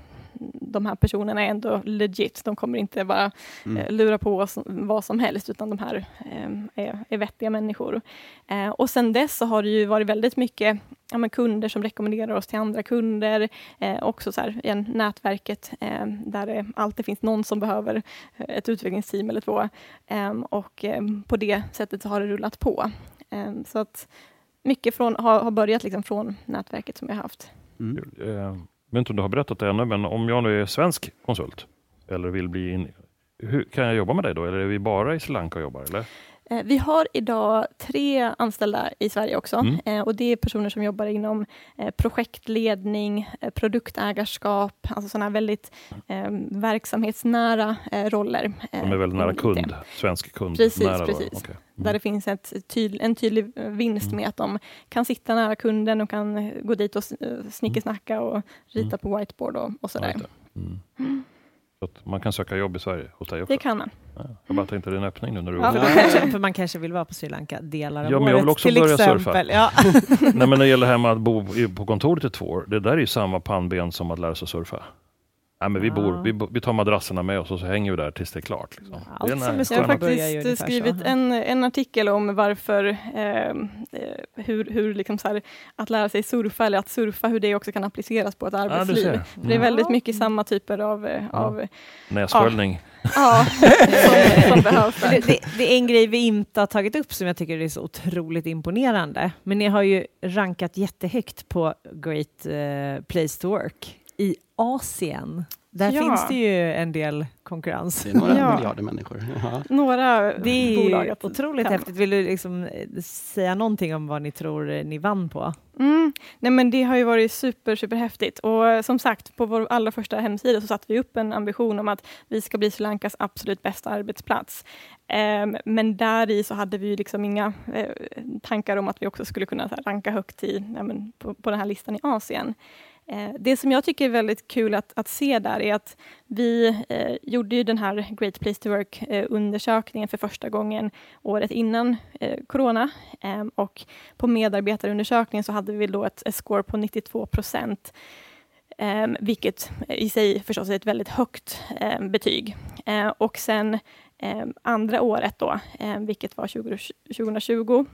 de här personerna är ändå legit. De kommer inte bara mm. eh, lura på oss vad som helst, utan de här eh, är, är vettiga människor. Eh, och sen dess så har det ju varit väldigt mycket ja, kunder som rekommenderar oss till andra kunder. Eh, också så här, igen, nätverket eh, där det alltid finns någon som behöver eh, ett utvecklingsteam eller två. och på det sättet har det rullat på. så att mycket från, har, har börjat liksom från nätverket som jag haft. Mm vet inte om du har berättat det ännu, men om jag nu är svensk konsult eller vill bli in, hur, kan jag jobba med dig då? Eller är vi bara i Sri Lanka och jobbar? Eller? Eh, vi har idag tre anställda i Sverige också mm. Eh, och det är personer som jobbar inom eh, projektledning, produktägarskap, alltså sådana väldigt verksamhetsnära roller. De är väldigt nära kund, svensk kund. Precis, nära precis. Okay. Mm. där det finns ett tydlig, en tydlig vinst mm. med att de kan sitta nära kunden och kan gå dit och snickesnacka och rita mm. på whiteboard och, och sådär. Mm. Så man kan söka jobb i Sverige hos dig också? Det kan man. Ja, jag bara tänkte det är en öppning nu när du ja, för, kanske, för man kanske vill vara på Sri Lanka delar av ja, men jag vill också börja exempel. surfa. Ja. Nej, men när det gäller det här med att bo på kontoret i två år, det där är ju samma pannben som att lära sig surfa. Nej, men vi, bor, vi, vi tar madrasserna med oss och så hänger vi där tills det är klart. Liksom. Allt som är jag har faktiskt skrivit en, en artikel om varför, eh, hur, hur liksom så här, att lära sig surfa, eller att surfa, hur det också kan appliceras på ett arbetsliv. Ja, mm. Det är väldigt mycket samma typer av... Eh, ja. av Nässköljning. Ja, som, som behövs. Det, det, det, är en grej vi inte har tagit upp som jag tycker är så otroligt imponerande. Men ni har ju rankat jättehögt på Great uh, Place to Work i Asien. Där ja. finns det ju en del konkurrens. Det är några ja. miljarder människor. Ja. Några det är bolag otroligt kan. häftigt. Vill du liksom eh, säga någonting om vad ni tror eh, ni vann på? Mm. Nej, men det har ju varit super, super häftigt. Och eh, som sagt, på vår allra första hemsida så satte vi upp en ambition om att vi ska bli Sri Lankas absolut bästa arbetsplats. Um, men där i så hade vi liksom inga tankar om att vi också skulle kunna här, ranka högt i, ja, men, på, på den här listan i Asien. Eh, det som jag tycker är väldigt kul att, att se där är att vi eh, gjorde ju den här Great Place to Work-undersökningen eh, för första gången året innan eh, corona. Eh, och på medarbetarundersökningen så hade vi då ett, ett score på 92 procent. Eh, vilket i sig förstås är ett väldigt högt ehm, betyg. Ehm, och sen ehm, andra året då, vilket var 20, 2020,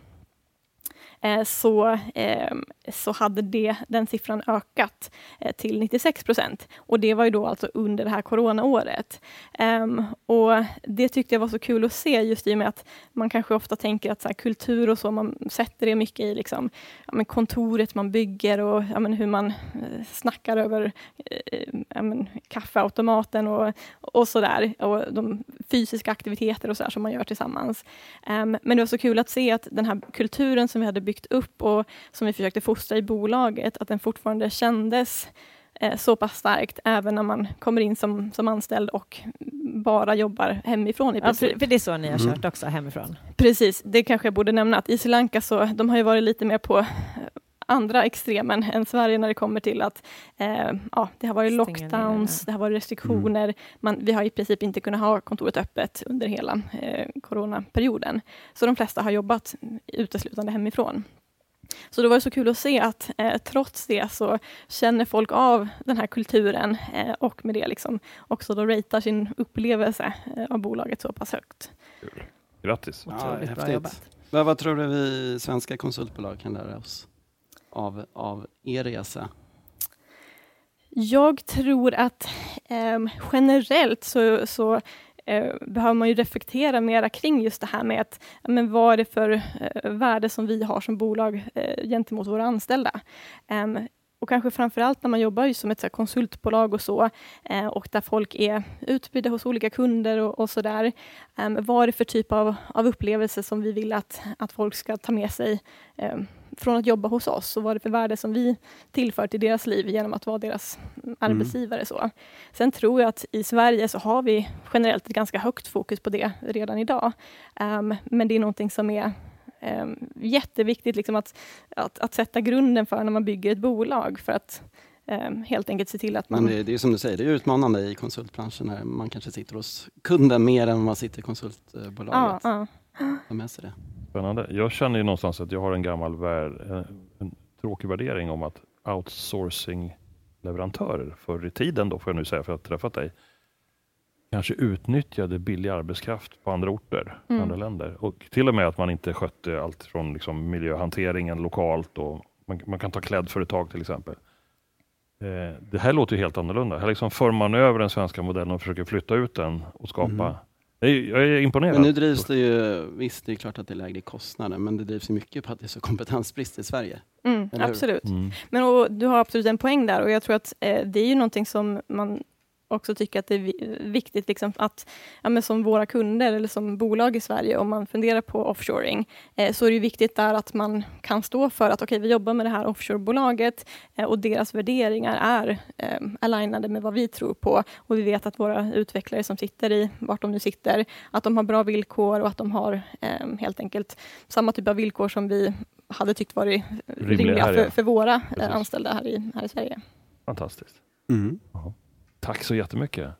Eh, så, eh, så hade det, den siffran ökat eh, till 96 procent. Och det var ju då alltså under det här coronaåret. Ehm, och det tyckte jag var så kul att se, just i och med att man kanske ofta tänker att så här, kultur och så, man sätter det mycket i liksom, ja, men kontoret man bygger och ja, men hur man snackar över ja, men, kaffeautomaten och, och sådär. Och de fysiska aktiviteter och så där, som man gör tillsammans. Ehm, men det var så kul att se att den här kulturen som vi hade byggt upp och som vi försökte fostra i bolaget, att den fortfarande kändes eh, så pass starkt även när man kommer in som, som anställd och bara jobbar hemifrån i princip. Ja, för det är så ni har mm. kört också, hemifrån? Precis, det kanske jag borde nämna att i Sri Lanka så de har ju varit lite mer på andra extremen än Sverige när det kommer till att eh, ja, det har varit lockdowns, det har varit restriktioner. Mm. Man, vi har i princip inte kunnat ha kontoret öppet under hela eh, coronaperioden. Så de flesta har jobbat uteslutande hemifrån. Så det var så kul att se att eh, trots det så känner folk av den här kulturen eh, och med det liksom också då ratear sin upplevelse eh, av bolaget så pass högt. Grattis! Ja, häftigt. Vad, vad tror du vi svenska konsultbolag kan lära oss? Av, av er resa? Jag tror att eh, generellt så, så eh, behöver man ju reflektera mera kring just det här med att, men vad är det för eh, värde som vi har som bolag eh, gentemot våra anställda? Ehm, och kanske framförallt när man jobbar som ett konsultbolag och så, eh, och där folk är utbyggda hos olika kunder och, och där. Eh, vad är det för typ av, av upplevelse som vi vill att, att folk ska ta med sig eh, från att jobba hos oss och vad det är för värde som vi tillför till deras liv genom att vara deras arbetsgivare. Mm. Så. Sen tror jag att i Sverige så har vi generellt ett ganska högt fokus på det redan idag. Um, men det är någonting som är eh, jätteviktigt liksom att, att, att sätta grunden för när man bygger ett bolag, för att eh, helt enkelt se till att man... Men det, det är som du säger, det är utmanande i konsultbranschen när man kanske sitter hos kunden mer än man sitter i konsultbolaget. Ja, ja. Ta med sig det. Spännande. Jag känner ju någonstans att jag har en gammal vär, en, en tråkig värdering om att outsourcing-leverantörer förr i tiden, då får jag nu säga för att jag har träffat dig, kanske utnyttjade billig arbetskraft på andra orter, Mm. andra länder. Och till och med att man inte skötte allt från liksom miljöhanteringen lokalt. Och man, man kan ta klädföretag till exempel. Eh, det här låter ju helt annorlunda. Här liksom för man över den svenska modellen och försöker flytta ut den och skapa Mm. Jag är, imponerad. Men nu drivs det ju, visst det är klart att det är lägre kostnader, men det drivs ju mycket på att det är så kompetensbrist i Sverige. Mm, absolut. Mm. Men och, du har absolut en poäng där och jag tror att eh, det är ju någonting som man också tycker att det är vi- viktigt liksom att ja, men som våra kunder eller som bolag i Sverige, om man funderar på offshoring, eh, så är det viktigt där att man kan stå för att okej, vi jobbar med det här offshorebolaget eh, och deras värderingar är eh, alignade med vad vi tror på och vi vet att våra utvecklare som sitter i, vart de nu sitter, att de har bra villkor och att de har eh, helt enkelt samma typ av villkor som vi hade tyckt varit Rimliga rimliga här, för, ja. för våra Precis. eh, anställda här i, här i Sverige. Fantastiskt. Mm. Tack så jättemycket.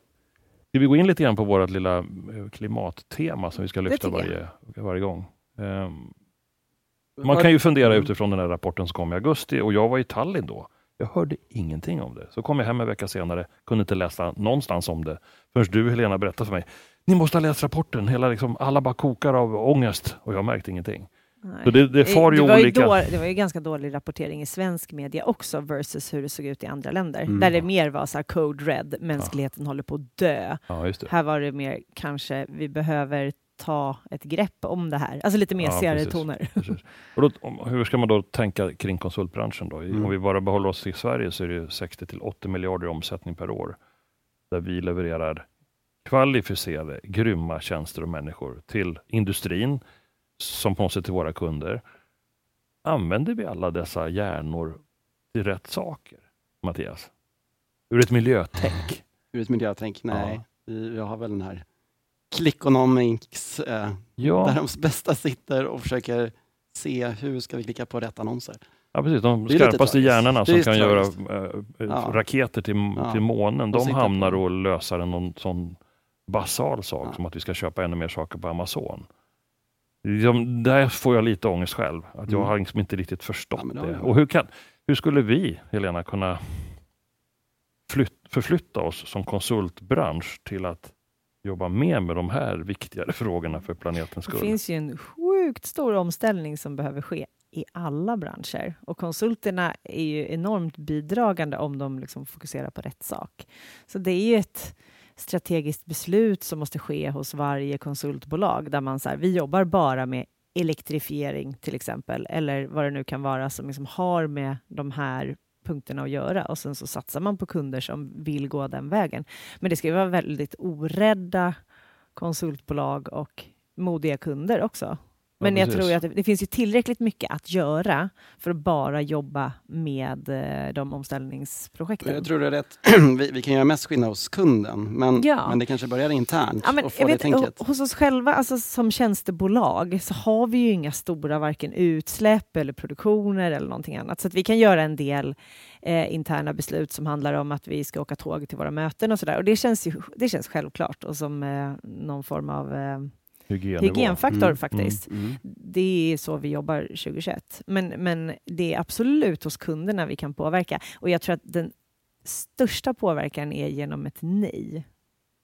Ska vi gå in lite grann på vårt lilla eh, klimattema som vi ska lyfta varje, varje gång? Ehm, man kan ju fundera utifrån den här rapporten som kom i augusti och jag var i Tallinn då. Jag hörde ingenting om det. Så kom jag hem en vecka senare, kunde inte läsa någonstans om det. Först du Helena berättade för mig. Ni måste ha läst rapporten. Hela, liksom, alla bara kokar av ångest och jag märkte ingenting. Så det, det far ju det, var olika. ju då, det var ju ganska dålig rapportering i svensk media också versus hur det såg ut i andra länder. Mm. Där det mer var så här code red, mänskligheten håller på att dö. Ja. Här var det mer kanske, vi behöver ta ett grepp om det här. Alltså lite Ja, mesigare precis. toner. Precis. Och då, om, hur ska man då tänka kring konsultbranschen? Då? Mm. Om vi bara behåller oss i Sverige så är det 60 till 80 miljarder i omsättning per år. Där vi levererar kvalificerade, grymma tjänster och människor till industrin som på något sätt till våra kunder. Använder vi alla dessa hjärnor till rätt saker, Mattias? Ur ett miljötänk? Ur ett miljötänk, nej. Vi, vi har väl den här Clickonomics, eh, där Ja, de bästa sitter och försöker se hur ska vi klicka på rätt annonser. ja precis. De är skarpaste hjärnorna som är kan göra äh, Ja. raketer till, Ja. till månen, Och de sitta hamnar på- och löser en sån basal sak Ja. som att vi ska köpa ännu mer saker på Amazon. Liksom, där får jag lite ångest själv, att jag Mm. har liksom inte riktigt förstått Ja, det det. Och hur, kan, hur skulle vi, Helena, kunna flytt, förflytta oss som konsultbransch till att jobba mer med de här viktigare frågorna för planetens Det skull? finns ju en sjukt stor omställning som behöver ske i alla branscher. Och konsulterna är ju enormt bidragande om de liksom fokuserar på rätt sak. Så det är ju ett strategiskt beslut som måste ske hos varje konsultbolag där man säger vi jobbar bara med elektrifiering till exempel eller vad det nu kan vara som liksom har med de här punkterna att göra och sen så satsar man på kunder som vill gå den vägen. Men det ska ju vara väldigt orädda konsultbolag och modiga kunder också. Men jag tror att det, det finns ju tillräckligt mycket att göra för att bara jobba med eh, de omställningsprojekten. Jag tror är rätt. vi, vi kan göra mest skillnad hos kunden, men, Ja. men det kanske börjar internt Ja, men och få det vet, hos oss själva, alltså som tjänstebolag, så har vi ju inga stora varken utsläpp eller produktioner eller någonting annat. Så att vi kan göra en del eh, interna beslut som handlar om att vi ska åka tåg till våra möten och sådär. Och det känns, ju, det känns självklart och som eh, någon form av eh, Hygienfaktor Mm, faktiskt. Mm. Det är så vi jobbar 2021. Men, men det är absolut hos kunderna vi kan påverka. Och jag tror att den största påverkan är genom ett nej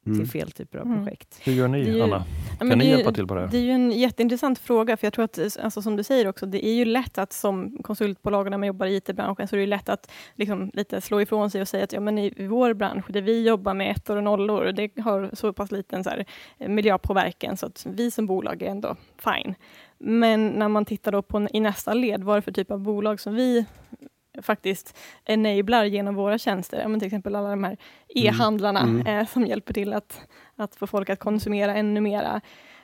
Mm. till fel typer av Mm. projekt. Hur gör ni, Det ju- Anna? Kan ni det är ju- hjälpa till på det här? Det är ju en jätteintressant fråga, för jag tror att, alltså, som du säger också, det är ju lätt att som konsultbolag när man jobbar i IT-branschen, så är det lätt att liksom, lite slå ifrån sig och säga att ja, men i, vår bransch, där vi jobbar med ettor och nollor, det har så pass liten så här, miljöpåverkan, så att vi som bolag är ändå fine. Men när man tittar då på i nästa led, vad är det för typ av bolag som vi faktiskt enablar genom våra tjänster. Men till exempel alla de här e-handlarna Mm. eh, som hjälper till att, att få folk att konsumera ännu mera.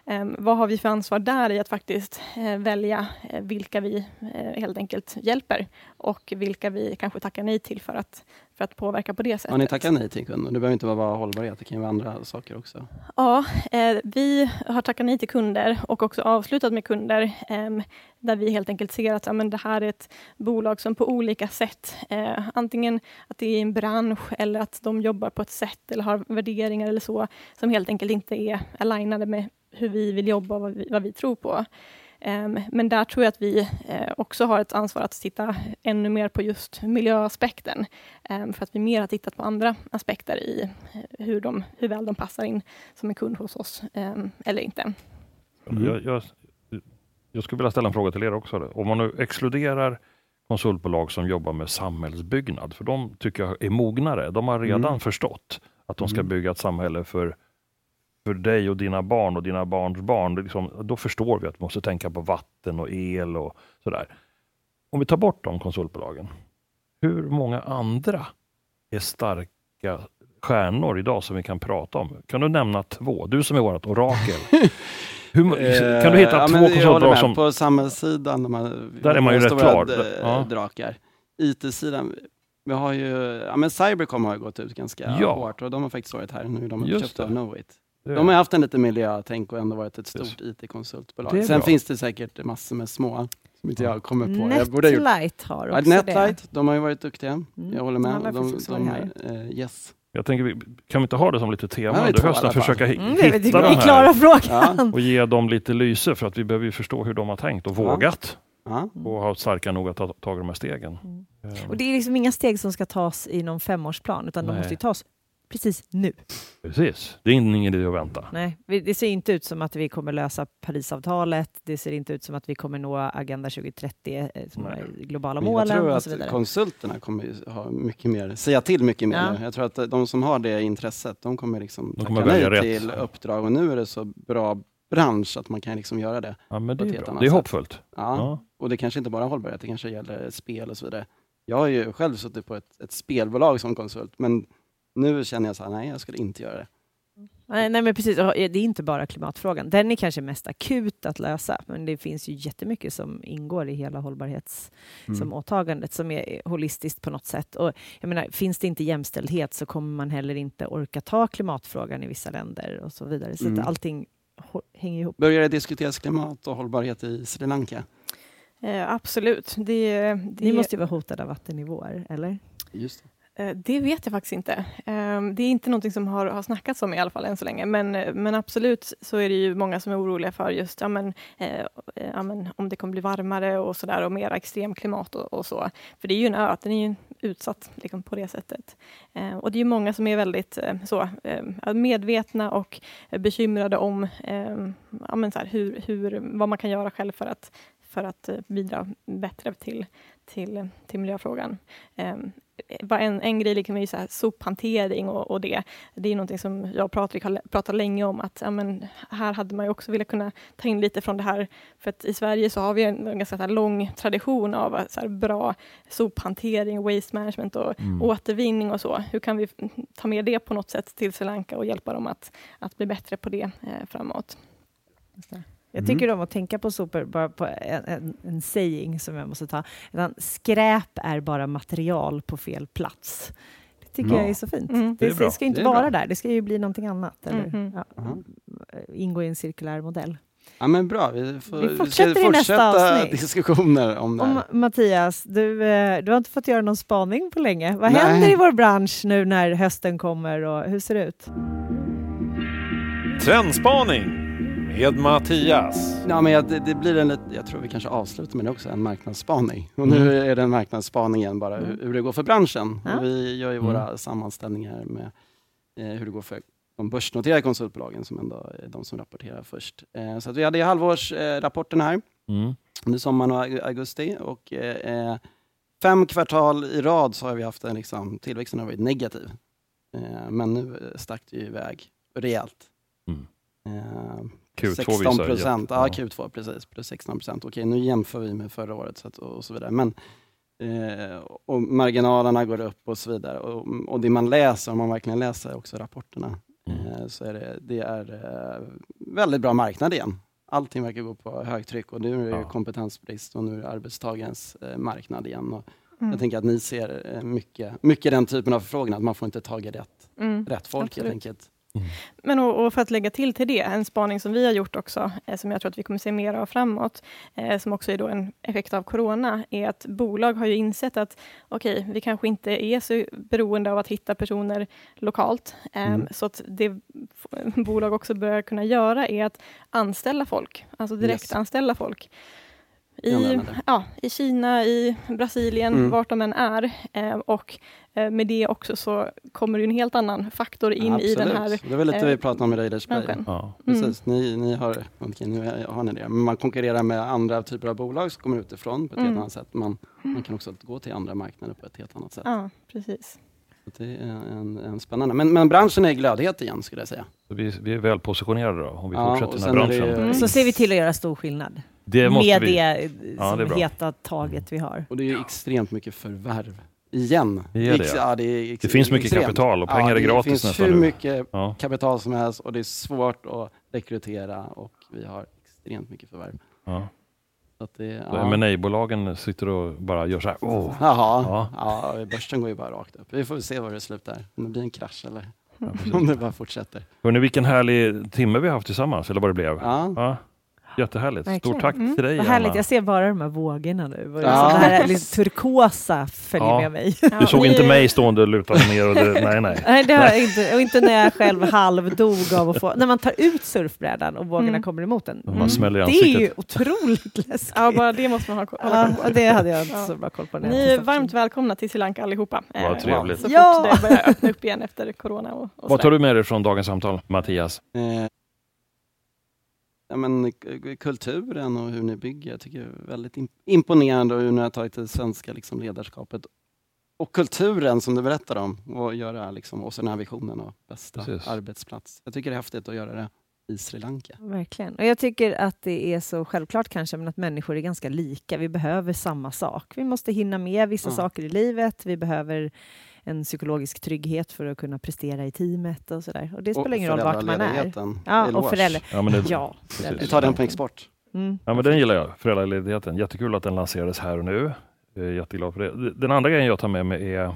Eh, vad har vi för ansvar där i att faktiskt eh, välja eh, vilka vi eh, helt enkelt hjälper och vilka vi kanske tackar nej till för att, för att påverka på det sättet. Har ni tackat nej till kunder? Det behöver inte bara vara hållbarhet, det kan ju vara andra saker också. Ja, eh, vi har tackat nej till kunder och också avslutat med kunder eh, där vi helt enkelt ser att ja, men det här är ett bolag som på olika sätt, eh, antingen att det är en bransch eller att de jobbar på ett sätt eller har värderingar eller så, som helt enkelt inte är alignade med hur vi vill jobba och vad vi, vad vi tror på. Um, men där tror jag att vi uh, också har ett ansvar att titta ännu mer på just miljöaspekten. Um, för att vi mer har tittat på andra aspekter i uh, hur, de, hur väl de passar in som en kund hos oss um, eller inte. Mm. Jag, jag, jag, skulle vilja ställa en fråga till er också. Om man nu exkluderar konsultbolag som jobbar med samhällsbyggnad, för de tycker jag är mognare. De har redan mm. förstått att de ska mm. bygga ett samhälle för för dig och dina barn och dina barns barn, liksom, då förstår vi att vi måste tänka på vatten och el och sådär. Om vi tar bort de konsultbolagen, hur många andra är starka stjärnor idag som vi kan prata om? Kan du nämna två? Du som är vårt orakel. Hur, kan du hitta ja, två konsultbolag som... På samhällssidan, de här, där är man ju rätt klar. Ja. drakar. IT-sidan, vi har ju, ja men Cybercom har ju gått ut ganska ja. hårt och de har faktiskt varit här nu, de har köpt av Knowit. De har haft en lite miljötänk och ändå varit ett stort IT-konsultbolag. Sen bra. finns det säkert massor med små som inte jag kommer på. Netlight har också ja, Netlight, det. de har ju varit duktiga. Mm. Jag håller med. De, de, uh, yes. Jag tänker, kan vi inte ha det som lite tema under hösten? Försöka mm, hitta de här klara frågan. och ge dem lite lyse för att vi behöver förstå hur de har tänkt och ja. vågat. Ja. och ha starka nog att ta tag i de här stegen. Mm. Och det är liksom inga steg som ska tas i någon femårsplan, utan Nej. de måste tas precis nu. Precis, det är ingen idé att vänta. Nej, det ser inte ut som att vi kommer lösa Parisavtalet. Det ser inte ut som att vi kommer nå Agenda 2030, eh, som är globala målen. Jag tror och så vidare. att konsulterna kommer ha mycket mer, säga till mycket mer. Ja. Jag tror att de som har det intresset, de kommer liksom de kommer tacka nej till uppdrag och nu är det så bra bransch att man kan liksom göra det. Ja, men det är, bra. det är hoppfullt. Ja. ja. och det kanske inte bara är hållbarhet, det kanske gäller spel och så vidare. Jag har ju själv suttit på ett, ett spelbolag som konsult, men nu känner jag så här, nej jag skulle inte göra det. Nej, nej, men precis. Det är inte bara klimatfrågan. Den är kanske mest akut att lösa, men det finns ju jättemycket som ingår i hela hållbarhets mm. som åtagandet som är holistiskt på något sätt. Och jag menar, finns det inte jämställdhet så kommer man heller inte orka ta klimatfrågan i vissa länder och så vidare. Så mm. att allting hänger ihop. Börjar det diskuteras klimat och hållbarhet i Sri Lanka? Eh, absolut. Det, det... Ni måste ju vara hotade av vattennivåer, eller? Just det. Eh, det vet jag faktiskt inte. Ehm, det är inte någonting som har, har snackats om i alla fall än så länge. Men, eh, men absolut så är det ju många som är oroliga för just ja, men, eh, ja, men, om det kommer bli varmare och så där och mer extremklimat och, och så. För det är ju en ö, den är ju utsatt liksom, på det sättet. Eh, och det är många som är väldigt eh, så, ehm, medvetna och bekymrade om ehm, ja, men så här, hur, hur, vad man kan göra själv för att, för att bidra bättre till, till, till miljöfrågan. Um, en, en grej liksom är ju så här, sophantering och, och, det. Det är någonting som jag och Patrik har pratat länge om att ja, men, här hade man ju också velat kunna ta in lite från det här. För att i Sverige så har vi en, en ganska här, lång tradition av så här, bra sophantering, waste management och mm. återvinning och så. Hur kan vi ta med det på något sätt till Sri Lanka och hjälpa dem att, att bli bättre på det eh, framåt? Jag mm. tycker om att tänka på sopor, bara på en, en, en saying som jag måste ta. Skräp är bara material på fel plats. Det tycker ja. jag är så fint. Mm. Det, det, det, ska inte vara bra. där, det ska ju bli någonting annat. Eller, mm. ja, ingå i en cirkulär modell. Ja men bra, vi, får, vi fortsätter i nästa avsnitt. diskussioner om det här. Om, Mattias, du, eh, du har inte fått göra någon spaning på länge. Vad Nej. händer i vår bransch nu när hösten kommer och hur ser det ut? Trendspaning med Mattias. Ja, men det, det blir en, jag tror vi kanske avslutar med det också, en marknadsspaning. Och nu mm. är det en marknadsspaning igen bara hur, hur det går för branschen. Ja. vi gör ju våra mm. sammanställningar med eh, hur det går för de börsnoterade konsultbolagen som ändå är de som rapporterar först. Eh, så att vi hade halvårsrapporten här mm. under sommaren och augusti och eh, eh, fem kvartal i rad så har vi haft en liksom, tillväxten har varit negativ. Eh, men nu stack det ju iväg rejält. Mm. Eh, Q2 16 procent, ja, Q2 precis, plus 16 procent. Okej, nu jämför vi med förra året så att, och så vidare. Men, eh, och marginalerna går upp och så vidare. Och, och det man läser, om man verkligen läser också rapporterna, mm. eh, så är det, det är eh, väldigt bra marknad igen. Allting verkar gå på högtryck och nu är det ja. kompetensbrist och nu är det arbetstagarens eh, marknad igen. Och, Mm. Jag tänker att ni ser eh, mycket, mycket den typen av förfrågan, att man får inte tag i rätt, mm. rätt folk Absolut. helt enkelt. Mm. Men och, och, för att lägga till till det, en spaning som vi har gjort också, eh, som jag tror att vi kommer se mer av framåt, eh, som också är då en effekt av corona, är att bolag har ju insett att okej, okay, vi kanske inte är så beroende av att hitta personer lokalt. Eh, mm. Så att det bolag också börjar kunna göra är att anställa folk, alltså direkt yes. anställa folk i, ja, i Kina, i Brasilien, mm. vart de än är. Eh, och med det också så kommer det en helt annan faktor in Absolut. i den här Det är väl lite eh, vi pratade om i Raiders Play. Ja. Precis, mm. ni, ni har, okay, nu har ni det. Men man konkurrerar med andra typer av bolag som kommer utifrån på ett mm. helt annat sätt. Man, man kan också gå till andra marknader på ett helt annat sätt. Ja, precis. det är en, en spännande. Men, men branschen är glödhet igen skulle jag säga. Vi, vi är väl positionerade då, om vi ja, fortsätter den här branschen. Det, mm. Så ser vi till att göra stor skillnad. Det med vi. det ja, som det heta taget vi har. Och det är extremt mycket förvärv. Igen. Det, det. Ja, det, är det finns mycket extremt. kapital och pengar ja, är gratis nästan. Det finns hur mycket ja. kapital som helst och det är svårt att rekrytera och vi har extremt mycket förvärv. Ja. Så det, ja. M&A-bolagen sitter och bara gör så här. Oh. Jaha, ja. ja. börsen går ju bara rakt upp. Vi får se var det slutar. Om det blir en krasch eller om det bara fortsätter. Hörrni, vilken härlig timme vi har haft tillsammans, eller vad det blev. Ja. Jättehärligt. Verkligen. Stort tack mm. till dig, Vad härligt. Jag ser bara de här vågorna nu. Ja. Det här lite turkosa följer ja. med mig. Du såg inte mig stående lutad ner? Och det, nej, nej. nej, det har jag inte. Och inte när jag själv halvdog av att få... När man tar ut surfbrädan och vågorna mm. kommer emot en. Mm. Man smäller i Det är ju otroligt läskigt. Ja, bara det måste man ha koll ja, på. Det hade jag inte så bra koll på. Ni är varmt välkomna till Sri Lanka allihopa. Vad eh, trevligt. Så fort det börjar öppna upp igen efter corona. Och, och Vad tar du med dig från dagens samtal, Mattias? Eh ja, men, kulturen och hur ni bygger. Jag tycker det är väldigt imponerande och hur ni har tagit det svenska liksom, ledarskapet och kulturen som du berättar om och göra liksom, och så den här visionen av bästa Precis. arbetsplats. Jag tycker det är häftigt att göra det i Sri Lanka. Verkligen. Och jag tycker att det är så självklart kanske, men att människor är ganska lika. Vi behöver samma sak. Vi måste hinna med vissa ja. saker i livet. Vi behöver en psykologisk trygghet för att kunna prestera i teamet och sådär. Och det spelar och ingen roll vart man är. Ja, och föräldrar. Ja, men det, ja, Vi tar den på export. Mm. Ja, men den gillar jag, föräldraledigheten. Jättekul att den lanserades här och nu. Jag är jätteglad för det. Den andra grejen jag tar med mig är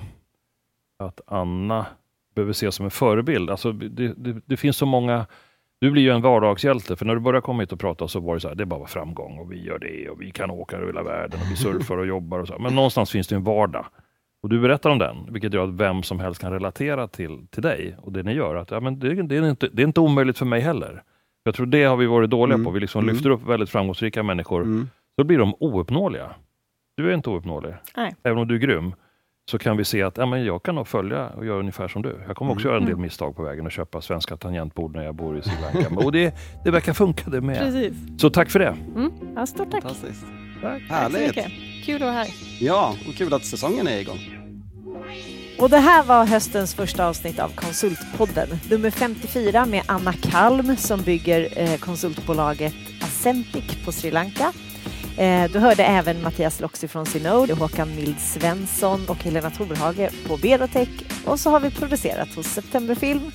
att Anna behöver ses som en förebild. Alltså, det, det, det finns så många du blir ju en vardagshjälte, för när du började komma hit och prata så var det så här, det är bara framgång och vi gör det och vi kan åka över hela världen och vi surfar och jobbar och så. Men någonstans finns det en vardag. Och du berättar om den, vilket gör att vem som helst kan relatera till, till dig och det ni gör. Att, ja, men det, det, är inte, det är inte omöjligt för mig heller. Jag tror det har vi varit dåliga mm. på. Vi liksom mm. lyfter upp väldigt framgångsrika människor, mm. så blir de ouppnåeliga. Du är inte ouppnåelig. Nej. Även om du är grym, så kan vi se att ja, men jag kan nog följa och göra ungefär som du. Jag kommer också mm. göra en del mm. misstag på vägen och köpa svenska tangentbord när jag bor i Sri Lanka. och det, det verkar funka det med. Precis. Så tack för det. Mm. Ja, stort tack. Fantastiskt. Tack. Härligt. Tack Kul att vara här. Ja, och kul att säsongen är igång. Och det här var höstens första avsnitt av Konsultpodden, nummer 54 med Anna Kalm som bygger eh, konsultbolaget Ascentic på Sri Lanka. Eh, du hörde även Mattias Loxi från Synode, Håkan Mild Svensson och Helena Torhage på Berotech och så har vi producerat hos Septemberfilm